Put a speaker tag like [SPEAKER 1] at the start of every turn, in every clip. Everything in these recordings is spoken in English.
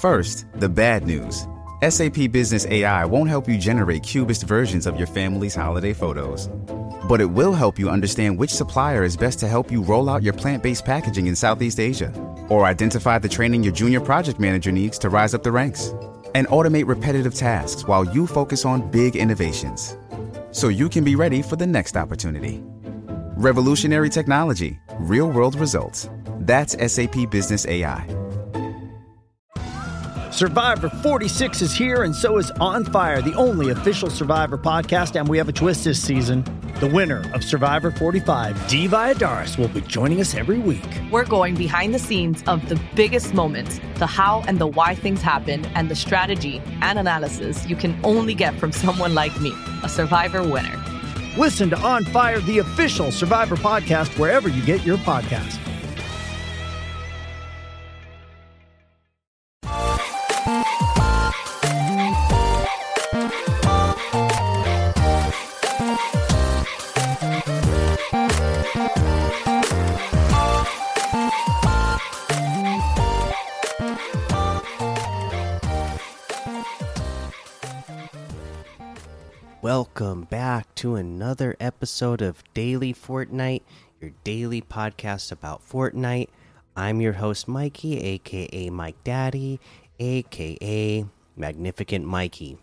[SPEAKER 1] First, the bad news. SAP Business AI won't help you generate cubist versions of your family's holiday photos. But it will help you understand which supplier is best to help you roll out your plant based packaging in Southeast Asia, or identify the training your junior project manager needs to rise up the ranks, and automate repetitive tasks while you focus on big innovations. So you can be ready for the next opportunity. Revolutionary technology, real world results. That's SAP Business AI.
[SPEAKER 2] Survivor 46 is here, and so is On Fire, the only official Survivor podcast. And we have a twist this season. The winner of Survivor 45, Dee Valladares, will be joining us every week.
[SPEAKER 3] We're going behind the scenes of the biggest moments, the how and the why things happen, and the strategy and analysis you can only get from someone like me, a Survivor winner.
[SPEAKER 2] Listen to On Fire, the official Survivor podcast, wherever you get your podcast.
[SPEAKER 4] Welcome back to another episode of Daily Fortnite, your daily podcast about Fortnite. I'm your host, Mikey, aka Mike Daddy, aka Magnificent Mikey.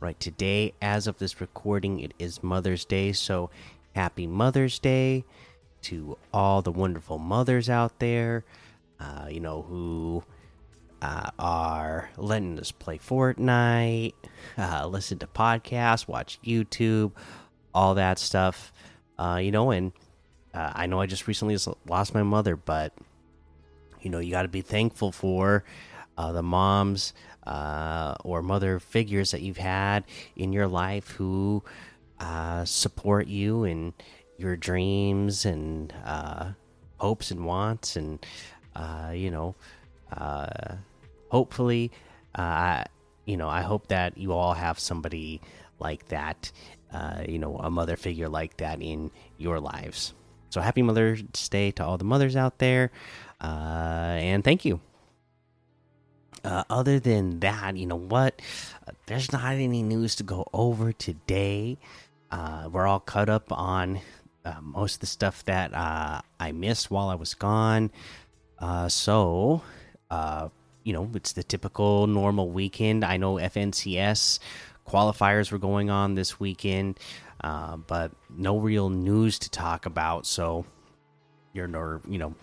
[SPEAKER 4] Right, today, as of this recording, it is Mother's Day, so happy Mother's Day to all the wonderful mothers out there, uh, you know, who uh, are letting us play Fortnite, uh, listen to podcasts, watch YouTube, all that stuff. Uh, you know, and uh, I know I just recently lost my mother, but you know, you got to be thankful for uh, the moms uh, or mother figures that you've had in your life who support you and your dreams and hopes and wants, and you know uh, hopefully, uh, you know, I hope that you all have somebody like that, uh, you know, a mother figure like that in your lives. So happy Mother's Day to all the mothers out there, uh, and thank you. Uh, other than that, you know what? Uh, there's not any news to go over today. Uh, we're all caught up on uh, most of the stuff that uh, I missed while I was gone. Uh, so, uh, you know, it's the typical normal weekend. I know FNCS qualifiers were going on this weekend, uh, but no real news to talk about. So, you're no, you know,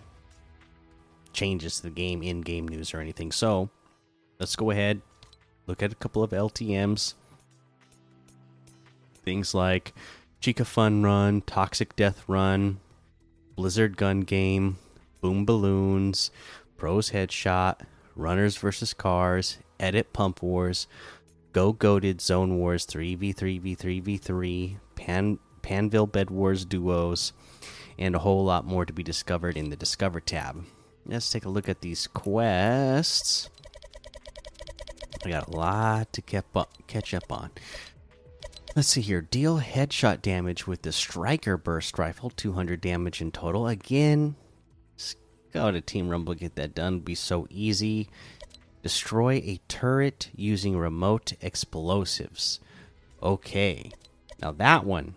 [SPEAKER 4] changes to the game, in game news or anything. So, let's go ahead, look at a couple of LTMs. Things like Chica Fun Run, Toxic Death Run, Blizzard Gun Game, Boom Balloons, Pros Headshot, Runners versus Cars, Edit Pump Wars, Go Goated Zone Wars 3v3v3v3, Pan Panville Bed Wars duos, and a whole lot more to be discovered in the Discover tab. Let's take a look at these quests. I got a lot to catch up on. Let's see here. Deal headshot damage with the Striker Burst Rifle, 200 damage in total. Again, go to Team Rumble, get that done. Be so easy. Destroy a turret using remote explosives. Okay. Now that one,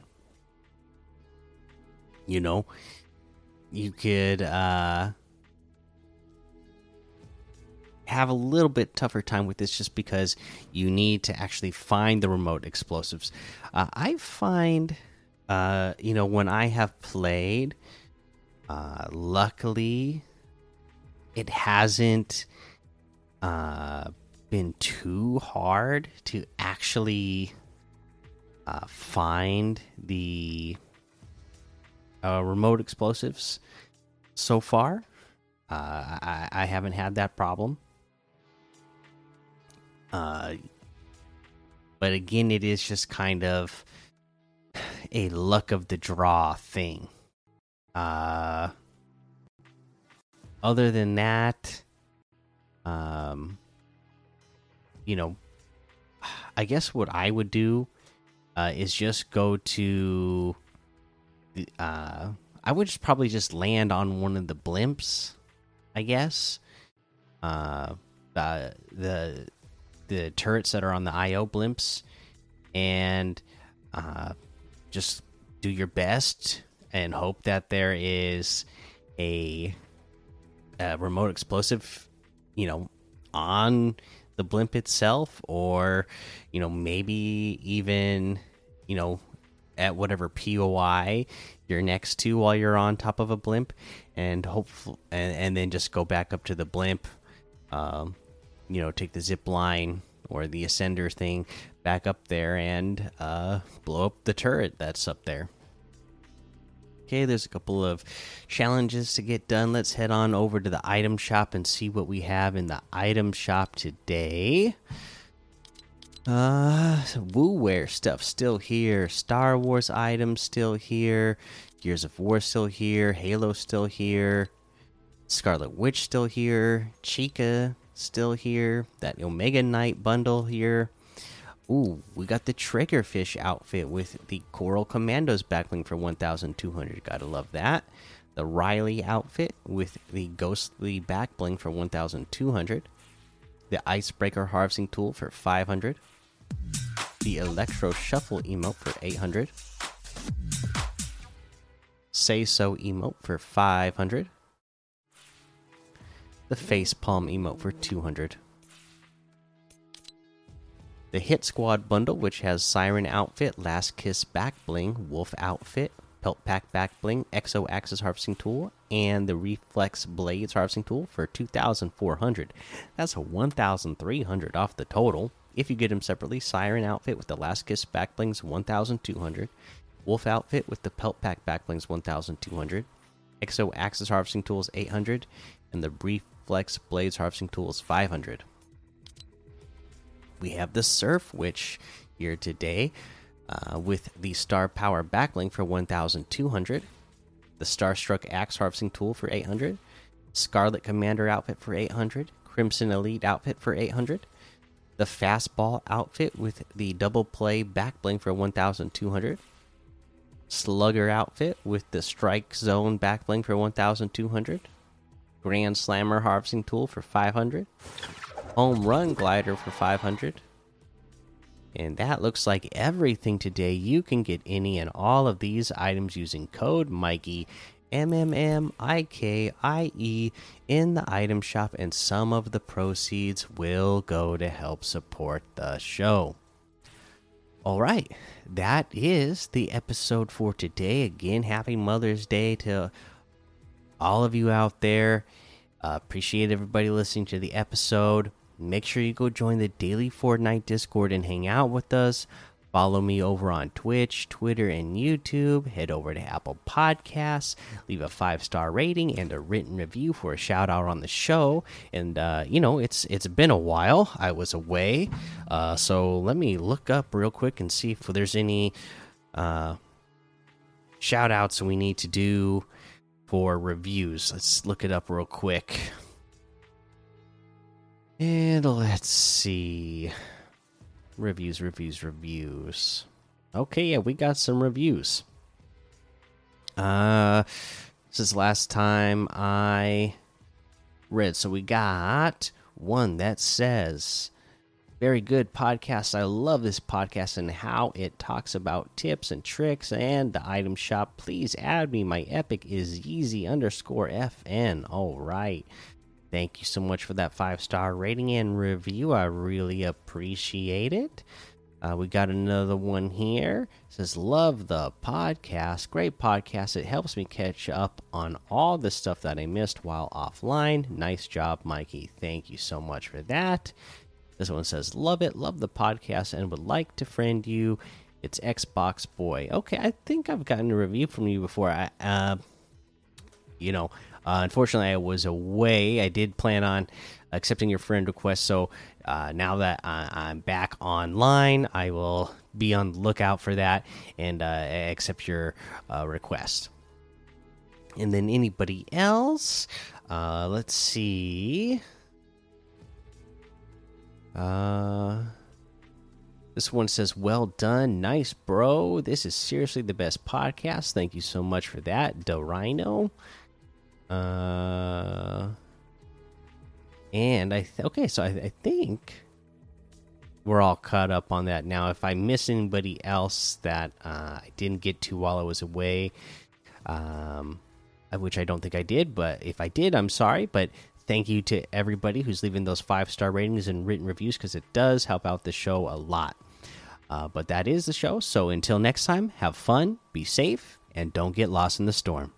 [SPEAKER 4] you know, you could uh have a little bit tougher time with this just because you need to actually find the remote explosives. Uh, I find, uh, you know, when I have played, uh, luckily, it hasn't uh, been too hard to actually uh, find the uh, remote explosives so far. Uh, I, I haven't had that problem. Uh, but again, it is just kind of a luck of the draw thing. Other than that, um, you know, I guess what I would do uh, is just go to. Uh, I would just probably just land on one of the blimps, I guess. Uh, uh, the the turrets that are on the IO blimps, and uh, just do your best and hope that there is a, a remote explosive, you know, on the blimp itself, or you know maybe even you know at whatever POI you're next to while you're on top of a blimp, and hopefully, and, and then just go back up to the blimp. Um, you know, take the zip line or the ascender thing back up there and uh, blow up the turret that's up there. Okay, there's a couple of challenges to get done. Let's head on over to the item shop and see what we have in the item shop today. Uh, WooWare stuff still here. Star Wars items still here. Gears of War still here. Halo still here. Scarlet Witch still here. Chica still here. That Omega Knight bundle here. Ooh, we got the Triggerfish outfit with the Coral Commandos backbling for 1,200. Gotta love that. The Riley outfit with the Ghostly backbling for 1,200. The Icebreaker harvesting tool for 500 the Electro Shuffle emote for 800. Say So emote for 500. The Face Palm emote for 200. The Hit Squad bundle, which has Siren outfit, Last Kiss back bling, Wolf outfit, Pelt Pack back bling, Exo Axis harvesting tool, and the Reflex Blades harvesting tool for 2,400. That's a 1,300 off the total. If you get them separately, Siren outfit with the Last Kiss back blings 1200, Wolf outfit with the Pelt Pack back blings 1200, Exo Axis harvesting tools 800, and the Reflex Blades harvesting tools 500. We have the Surf Witch here today uh, with the Star Power backbling for 1200, the Starstruck Axe harvesting tool for 800, Scarlet Commander outfit for 800, Crimson Elite outfit for 800 the fastball outfit with the double play back bling for 1200 slugger outfit with the strike zone back bling for 1200 grand slammer harvesting tool for 500 home run glider for 500 and that looks like everything today you can get any and all of these items using code mikey M M M I K I E in the item shop, and some of the proceeds will go to help support the show. All right, that is the episode for today. Again, happy Mother's Day to all of you out there. Uh, appreciate everybody listening to the episode. Make sure you go join the daily Fortnite Discord and hang out with us. Follow me over on Twitch, Twitter, and YouTube. Head over to Apple Podcasts, leave a five star rating and a written review for a shout out on the show. And uh, you know, it's it's been a while. I was away, uh, so let me look up real quick and see if there's any uh, shout outs we need to do for reviews. Let's look it up real quick. And let's see reviews, reviews, reviews. Okay, yeah, we got some reviews. Uh, is last time I read. So we got one that says, Very good podcast. I love this podcast and how it talks about tips and tricks and the item shop. Please add me. My epic is Yeezy underscore FN. All right. Thank you so much for that five star rating and review. I really appreciate it. Uh, we got another one here. It says, Love the podcast. Great podcast. It helps me catch up on all the stuff that I missed while offline. Nice job, Mikey. Thank you so much for that. This one says, Love it. Love the podcast and would like to friend you. It's Xbox Boy. Okay, I think I've gotten a review from you before. I, uh, you know, uh, unfortunately, I was away. I did plan on accepting your friend request, so uh, now that I am back online, I will be on the lookout for that and uh, accept your uh, request. And then anybody else? Uh, let's see. Uh. This one says, Well done. Nice, bro. This is seriously the best podcast. Thank you so much for that, Dorino. Uh, And I th okay, so I, I think we're all caught up on that now. If I miss anybody else that uh, I didn't get to while I was away, um, which I don't think I did, but if I did, I'm sorry. But thank you to everybody who's leaving those five star ratings and written reviews because it does help out the show a lot. Uh, but that is the show. So until next time, have fun, be safe, and don't get lost in the storm.